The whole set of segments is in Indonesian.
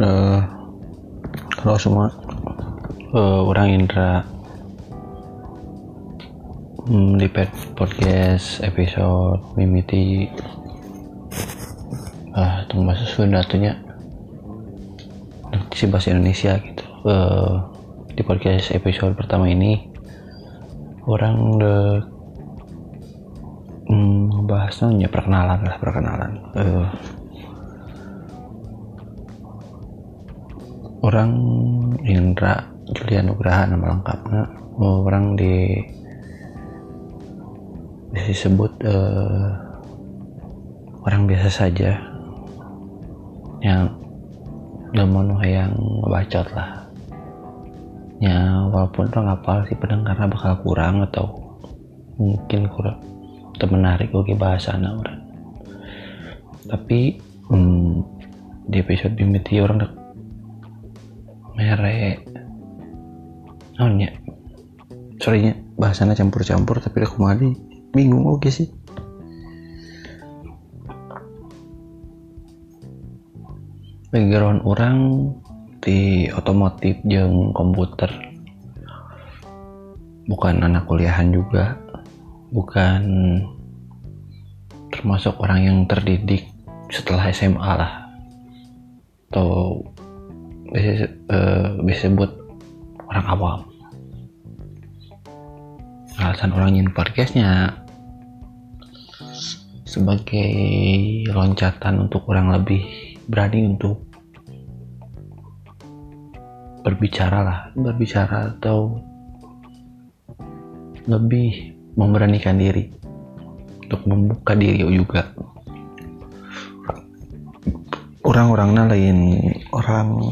uh, halo semua. Uh, orang Indra. Hmm, di podcast episode mimiti. Ah tunggu bahasa Sunda tuhnya si bahasa Indonesia gitu. Uh, di podcast episode pertama ini orang de hmm, bahasnya perkenalan lah perkenalan. Uh, orang Indra Julian Nugraha nama lengkapnya. Orang di disebut uh, orang biasa saja. Yang namun yang bacot lah. Ya walaupun orang apal sih pendengarnya bakal kurang atau mungkin kurang atau menarik oke bahasa orang. Tapi hmm, di episode bimiti orang merek oh nya sorry nya bahasanya campur-campur tapi aku mali bingung oke sih. Background orang di otomotif jeng komputer. Bukan anak kuliahan juga. Bukan termasuk orang yang terdidik setelah SMA lah. Atau bisa uh, sebut orang awam. Alasan orang ingin podcastnya sebagai loncatan untuk orang lebih berani untuk berbicara lah berbicara atau lebih memberanikan diri untuk membuka diri juga orang-orangnya lain orang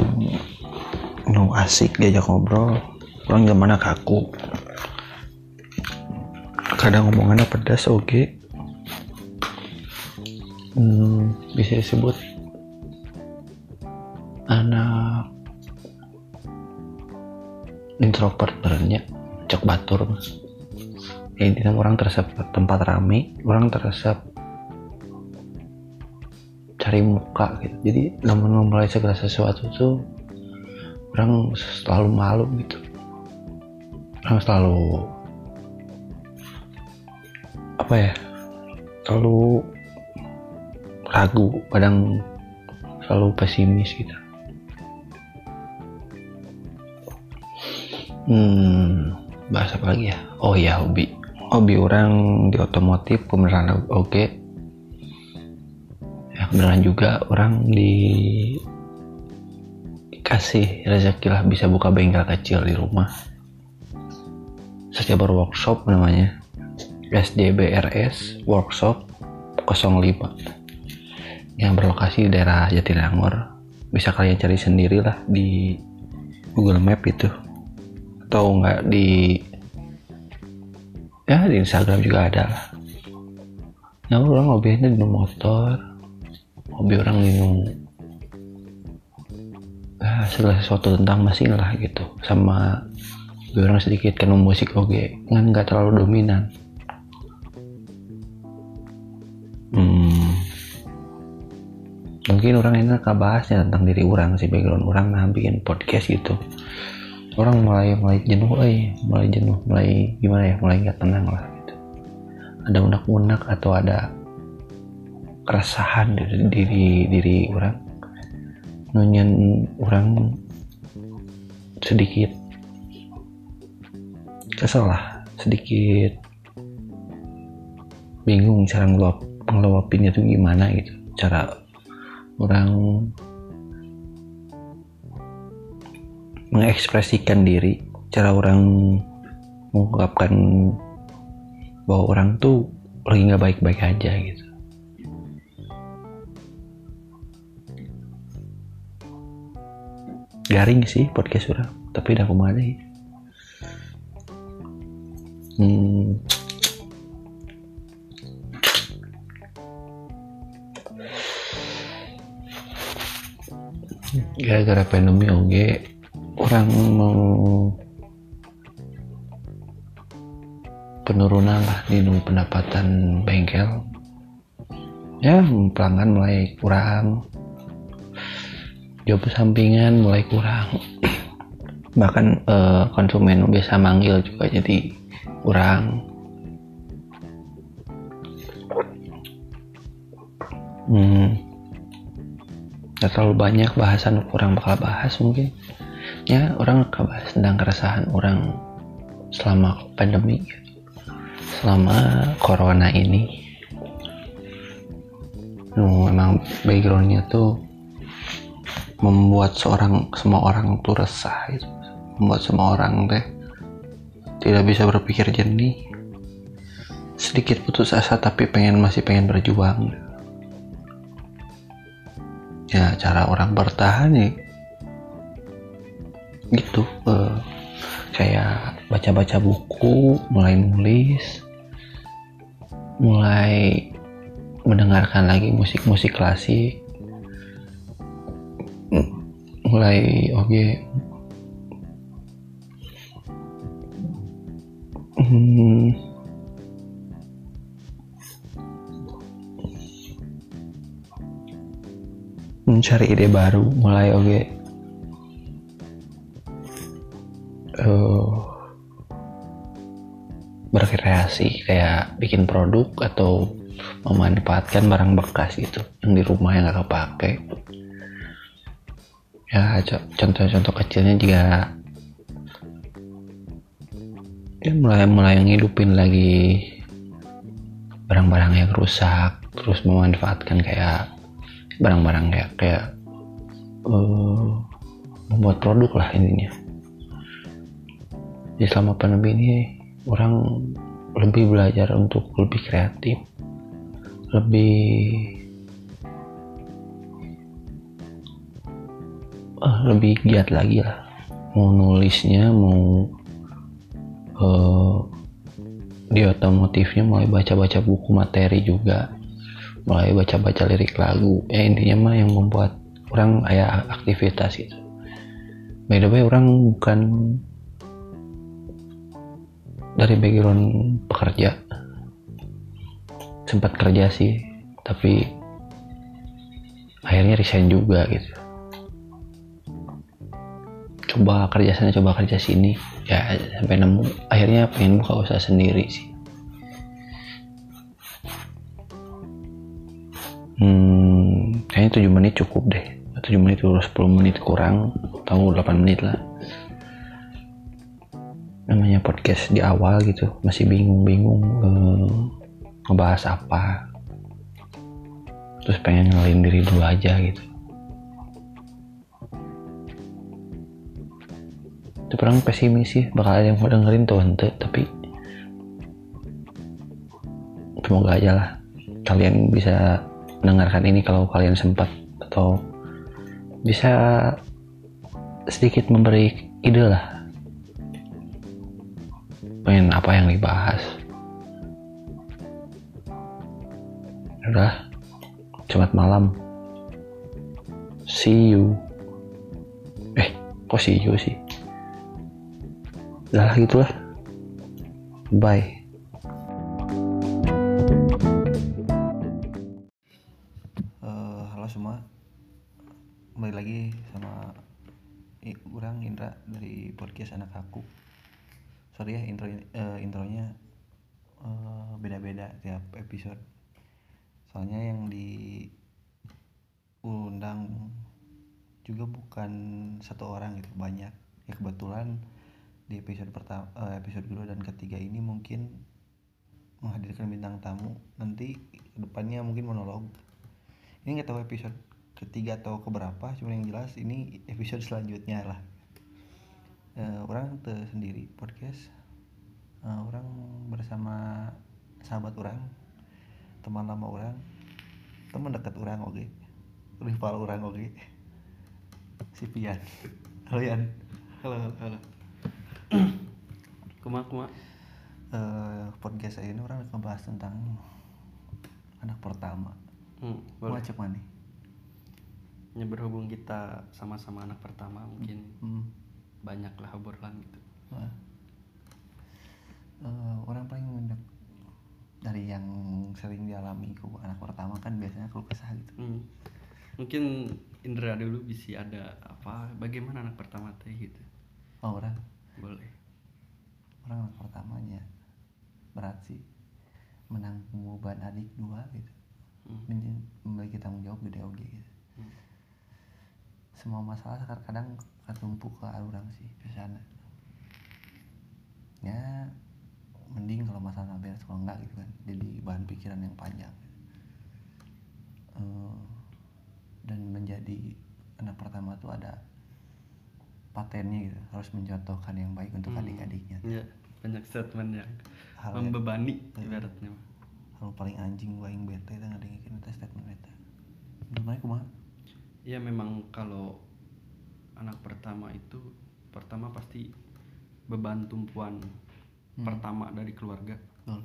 nu asik diajak ngobrol orang gimana kaku kadang ngomongannya pedas oke okay. hmm, bisa disebut anak introvert berenya cek batur ya, intinya orang teresap tempat rame orang teresap cari muka gitu. Jadi namun memulai segala sesuatu tuh orang selalu malu gitu. Orang selalu apa ya selalu ragu kadang selalu pesimis gitu. Hmm bahas apa lagi ya? Oh ya hobi. Hobi orang di otomotif pemeran oke. okay beneran juga orang di dikasih rezeki lah bisa buka bengkel kecil di rumah. Setiap workshop namanya. SDBRS Workshop 05 yang berlokasi di daerah Jatinangor. Bisa kalian cari sendiri lah di Google Map itu. Atau enggak di ya di Instagram juga ada lah. Ya orang hobinya di motor hobi orang minum. Ah, segala sesuatu tentang mesin lah gitu. Sama hobi orang sedikit kan musik oke okay. kan nggak terlalu dominan. Hmm, mungkin orang enak bahasnya tentang diri orang sih background orang nah bikin podcast gitu. Orang mulai mulai jenuh eh mulai jenuh mulai gimana ya mulai nggak tenang lah gitu. Ada unak-unak atau ada keresahan dari diri diri orang. Nunyan orang sedikit. Kesel lah sedikit. Bingung cara ngeluap ngeluapinnya tuh gimana gitu. Cara orang mengekspresikan diri cara orang mengungkapkan bahwa orang tuh lagi nggak baik-baik aja gitu garing sih podcast orang tapi udah ke mana ya hmm. gara-gara pandemi oke orang mau penurunan lah di pendapatan bengkel. Ya pelanggan mulai kurang job sampingan mulai kurang. Bahkan eh, konsumen biasa manggil juga jadi kurang. Hmm, gak terlalu banyak bahasan kurang bakal bahas mungkin. Ya orang bakal bahas tentang keresahan orang selama pandemi selama corona ini. Nu emang backgroundnya tuh membuat seorang semua orang tuh resah gitu. Membuat semua orang teh tidak bisa berpikir jernih. Sedikit putus asa tapi pengen masih pengen berjuang. Ya cara orang bertahan ya. Gitu eh, kayak baca-baca buku mulai nulis mulai mendengarkan lagi musik-musik klasik mulai oke okay. hmm. mencari ide baru mulai oke okay. uh, berkreasi kayak bikin produk atau memanfaatkan barang bekas gitu yang di rumah yang gak kepake ya contoh-contoh kecilnya juga ya mulai mulai ngidupin lagi barang-barang yang rusak terus memanfaatkan kayak barang-barang kayak kayak uh, membuat produk lah intinya. Di selama pandemi ini orang lebih belajar untuk lebih kreatif lebih lebih giat lagi lah. Mau nulisnya mau uh, di otomotifnya mulai baca-baca buku materi juga. Mulai baca-baca lirik lagu. Ya intinya mah yang membuat orang kayak aktivitas itu by the way orang bukan dari background pekerja. Sempat kerja sih tapi akhirnya resign juga gitu coba kerja sana coba kerja sini. Ya sampai nemu. Akhirnya pengen buka usaha sendiri sih. Hmm, kayaknya 7 menit cukup deh. 7 menit dulu 10 menit kurang. Tahu 8 menit lah. Namanya podcast di awal gitu. Masih bingung-bingung eh, ngebahas apa. Terus pengen ngelin diri dulu aja gitu tapi orang pesimis sih. Bakal ada yang mau dengerin tuh ente tapi semoga aja lah kalian bisa mendengarkan ini kalau kalian sempat atau bisa sedikit memberi ide lah. Pengen apa yang dibahas. Udah. Jumat malam. See you. Eh kok see you sih udah gitulah bye. Uh, halo semua. Kembali lagi sama orang Indra dari podcast anak aku. Sorry ya intro uh, intronya uh, beda-beda tiap episode. Soalnya yang diundang juga bukan satu orang gitu banyak. Ya kebetulan di episode pertama uh, episode kedua dan ketiga ini mungkin menghadirkan bintang tamu nanti ke depannya mungkin monolog ini nggak tahu episode ketiga atau keberapa cuma yang jelas ini episode selanjutnya lah uh, orang sendiri podcast uh, orang bersama sahabat orang teman lama orang teman dekat orang oke okay. rival orang oke okay. si Pian halo Yan halo. Kuma kuma. Uh, podcast ini orang akan bahas tentang anak pertama. Hmm, boleh. cek mana ya berhubung kita sama-sama anak pertama mungkin hmm. banyak lah obrolan gitu. Uh, uh, orang paling mendak dari yang sering dialami ku anak pertama kan biasanya keluh kesah gitu. Hmm. mungkin Indra dulu bisa ada apa bagaimana anak pertama teh gitu. Oh orang. Boleh orang anak pertamanya berat sih. Menanggung beban adik dua gitu. Hmm. Memiliki tanggung jawab gede oge gitu. Hmm. semua masalah kadang ketumpuk ke orang sih biasanya ya mending kalau masalah beres kalau enggak gitu kan jadi bahan pikiran yang panjang. Eh, dan menjadi anak pertama tuh ada patennya gitu harus mencontohkan yang baik untuk Hmm. adik-adiknya ya banyak statement yang Hal yang- membebani Hmm. ibaratnya hal paling anjing gua yang bete dan ada yang kita statement bete menurut kumaha ya memang kalau anak pertama itu pertama pasti beban tumpuan Hmm. pertama dari keluarga Betul.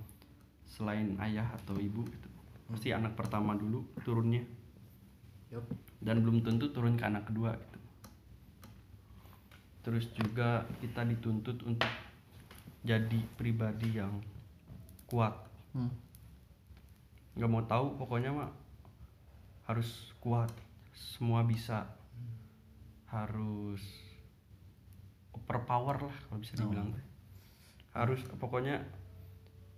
selain ayah atau ibu gitu pasti anak pertama dulu turunnya Yup. dan belum tentu turun ke anak kedua gitu terus juga kita dituntut untuk jadi pribadi yang kuat Hmm. nggak mau tahu pokoknya mah harus kuat semua bisa harus overpower lah kalau bisa dibilang teh. harus pokoknya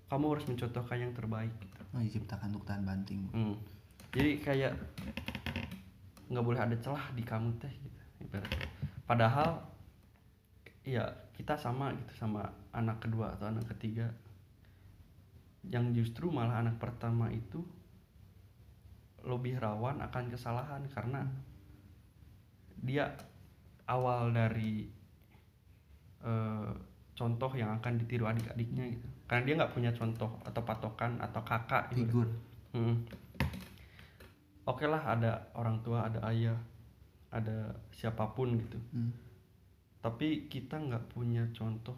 kamu harus mencontohkan yang terbaik gitu. Oh, diciptakan untuk tahan banting Hmm. Jadi kayak nggak boleh ada celah di kamu teh gitu. Padahal ya kita sama gitu sama anak kedua atau anak ketiga. Yang justru malah anak pertama itu lebih rawan akan kesalahan karena dia awal dari eh, contoh yang akan ditiru adik-adiknya gitu. Karena dia nggak punya contoh atau patokan atau kakak gitu. figur Hmm. Oke lah ada orang tua, ada ayah, ada siapa pun gitu. Hmm. Tapi kita nggak punya contoh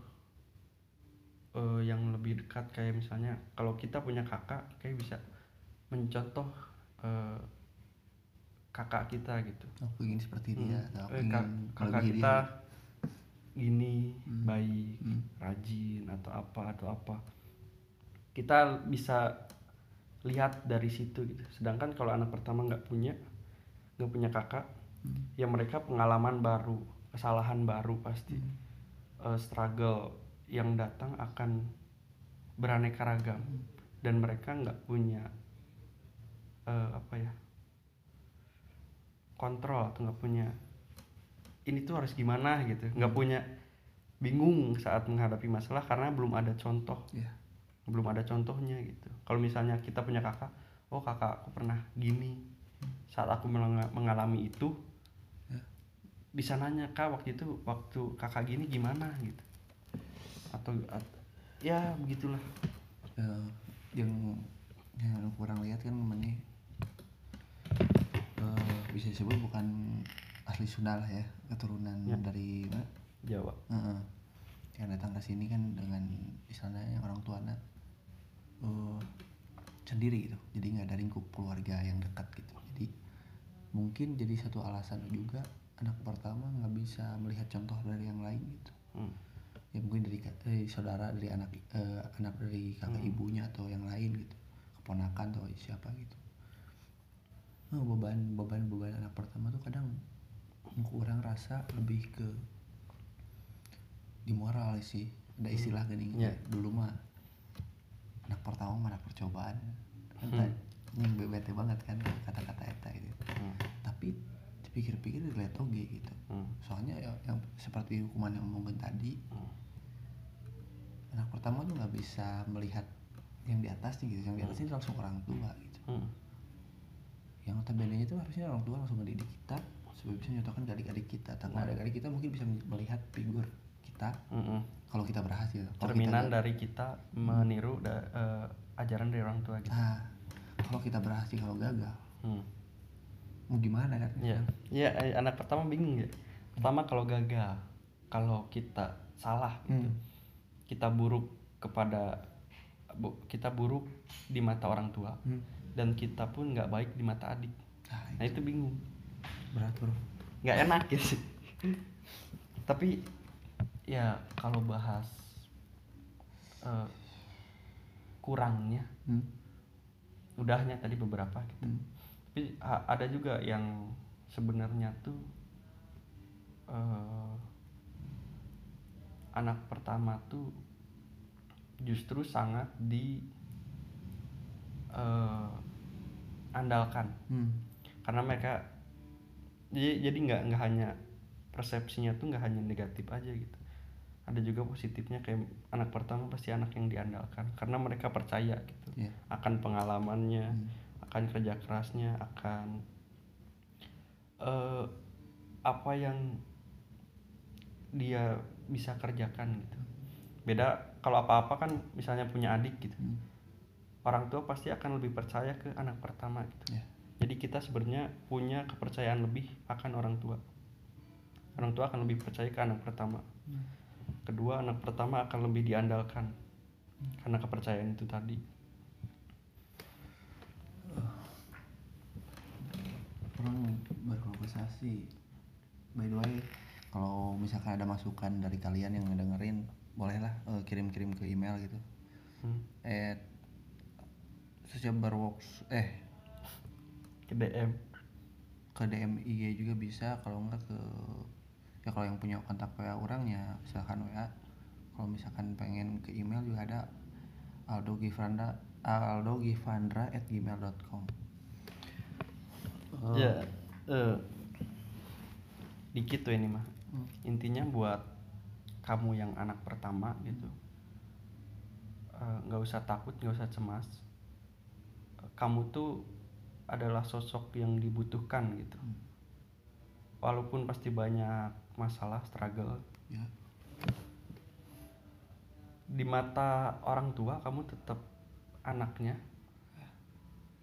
eh, yang lebih dekat kayak misalnya kalau kita punya kakak, kayak bisa mencontoh eh, kakak kita gitu. aku ingin seperti dia Hmm. aku Eh, ingin kak- kakak kita dia gini Hmm. baik, Hmm. rajin atau apa atau apa. Kita bisa lihat dari situ gitu. Sedangkan kalau anak pertama nggak punya, nggak punya kakak, Hmm. ya mereka pengalaman baru, kesalahan baru pasti, Eh, struggle yang datang akan beraneka ragam. Dan mereka nggak punya eh, apa ya kontrol atau nggak punya ini tuh harus gimana? gitu. Nggak punya bingung saat menghadapi masalah karena belum ada contoh. Iya. belum ada contohnya gitu. Kalau misalnya kita punya kakak oh kakak aku pernah gini. Saat aku mengalami itu. Bisa nanya kak waktu itu waktu kakak gini gimana? gitu. Atau at- ya begitulah. Eh, yang yang kurang lihat kan namanya eh, bisa disebut bukan asli Sunda lah ya keturunan Ya. dari mana? Jawa. Heeh. yang datang ke sini kan dengan misalnya yang orang tuanya eh, sendiri gitu. Jadi nggak ada lingkup keluarga yang dekat gitu. Jadi mungkin jadi satu alasan juga anak pertama nggak bisa melihat contoh dari yang lain gitu Hmm. ya mungkin dari, dari saudara dari anak eh, anak dari kakak Hmm. ibunya atau yang lain gitu keponakan atau siapa gitu oh, beban beban beban anak pertama tuh kadang kurang rasa lebih ke di moral sih ada istilah gini Ya. dulu mah anak pertama mah anak percobaan kan Hmm. yang bete banget kan kata-kata eta gitu Hmm. Tapi dipikir-pikir dilihat oke gitu Hmm. soalnya ya, yang seperti hukuman yang ngomongin tadi Hmm. anak pertama tuh nggak bisa melihat yang di atasnya gitu yang di atasnya itu langsung orang tua gitu Hmm. yang notabene itu harusnya orang tua langsung ngedidik kita supaya bisa nyontohkan ke adik-adik kita tanpa Nah. adik-adik kita mungkin bisa melihat figur kita Mm-mm. kalau kita berhasil kalau cerminan kita, dari kita meniru da- eh, ajaran dari orang tua gitu nah kalau kita berhasil kalau gagal Hmm. Mau gimana kan Iya, iya eh, anak pertama bingung ya. Pertama kalau gagal, kalau kita salah, gitu. Hmm. kita buruk kepada kita buruk di mata orang tua Hmm. dan kita pun nggak baik di mata adik. nah, Nah itu bingung, berat bro nggak enak gitu. Tapi ya kalau bahas eh, kurangnya, hmm. udahnya tadi beberapa gitu. Hmm. Tapi ada juga yang sebenarnya tuh eh, anak pertama tuh justru sangat di eh, andalkan hmm. karena mereka jadi jadi nggak nggak hanya persepsinya tuh nggak hanya negatif aja gitu ada juga positifnya kayak anak pertama pasti anak yang diandalkan karena mereka percaya gitu Iya. akan pengalamannya Hmm. Akan kerja kerasnya akan eh, apa yang dia bisa kerjakan gitu. Beda kalau apa-apa kan misalnya punya adik gitu. Hmm. orang tua pasti akan lebih percaya ke anak pertama gitu. Iya. jadi kita sebenarnya punya kepercayaan lebih akan orang tua. Orang tua akan lebih percaya ke anak pertama. Kedua anak pertama akan lebih diandalkan karena kepercayaan itu tadi orang berkonversasi by the way kalau misalkan ada masukan dari kalian yang ngedengerin bolehlah eh, kirim-kirim ke email gitu. Hmm. at socialbarworks eh ke DM ke DM IG juga bisa. Kalau enggak ke ya kalau yang punya kontak WA orang ya silahkan WA kalau misalkan pengen ke email juga ada Aldo Gifranda Aldo Gifandra at gmail.com Oh. ya eh, dikit tuh ini mah Hmm. intinya buat kamu yang anak pertama gitu eh, nggak usah takut nggak usah cemas kamu tuh adalah sosok yang dibutuhkan gitu Hmm. walaupun pasti banyak masalah struggle ya di mata orang tua kamu tetap anaknya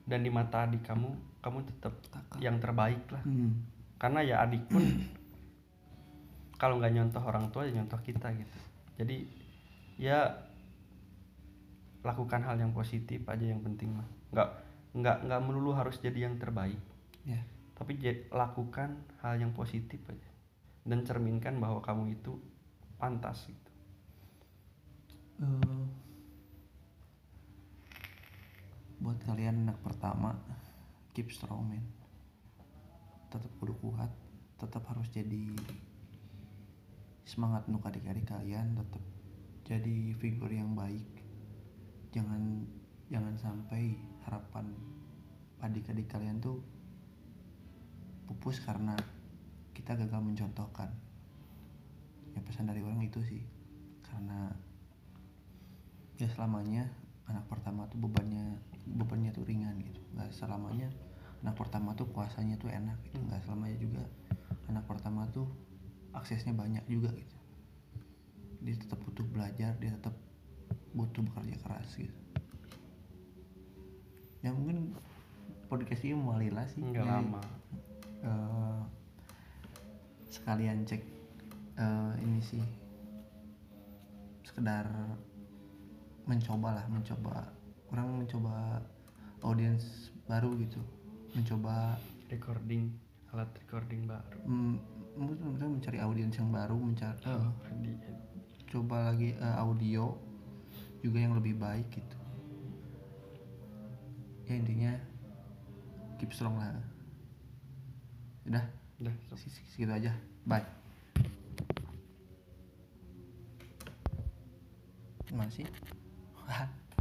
dan di mata adik kamu kamu tetap Kakak. yang terbaik lah Hmm. karena ya adik pun kalau nggak nyontoh orang tua ya nyontoh kita gitu. Jadi ya lakukan hal yang positif aja yang penting mah nggak nggak nggak melulu harus jadi yang terbaik. Ya. Tapi lakukan hal yang positif aja. Dan cerminkan bahwa kamu itu pantas gitu. Eh, buat kalian anak pertama keep strong man tetap kudu kuat tetap harus jadi semangat untuk adik-adik kalian tetap jadi figur yang baik. Jangan jangan sampai harapan adik-adik kalian tuh pupus karena kita gagal mencontohkan. Ya pesan dari orang itu sih. Karena ya selamanya anak pertama tuh bebannya bebannya tuh ringan gitu. Nggak selamanya anak pertama tuh puasanya tuh enak gitu. Nggak selamanya juga anak pertama tuh aksesnya banyak juga gitu. Dia tetap butuh belajar dia tetap butuh bekerja keras gitu. Ya mungkin podcast ini mewalila sih. Nggak Jadi, lama. eh, sekalian cek eh, ini sih sekedar mencoba lah mencoba orang mencoba audiens baru gitu. Mencoba recording alat recording baru. Mm, kita mencari audiens yang baru mencari Oh, di coba lagi eh, audio juga yang lebih baik gitu. Ya intinya keep strong lah. Udah? Udah se- segitu aja. Bye. Masih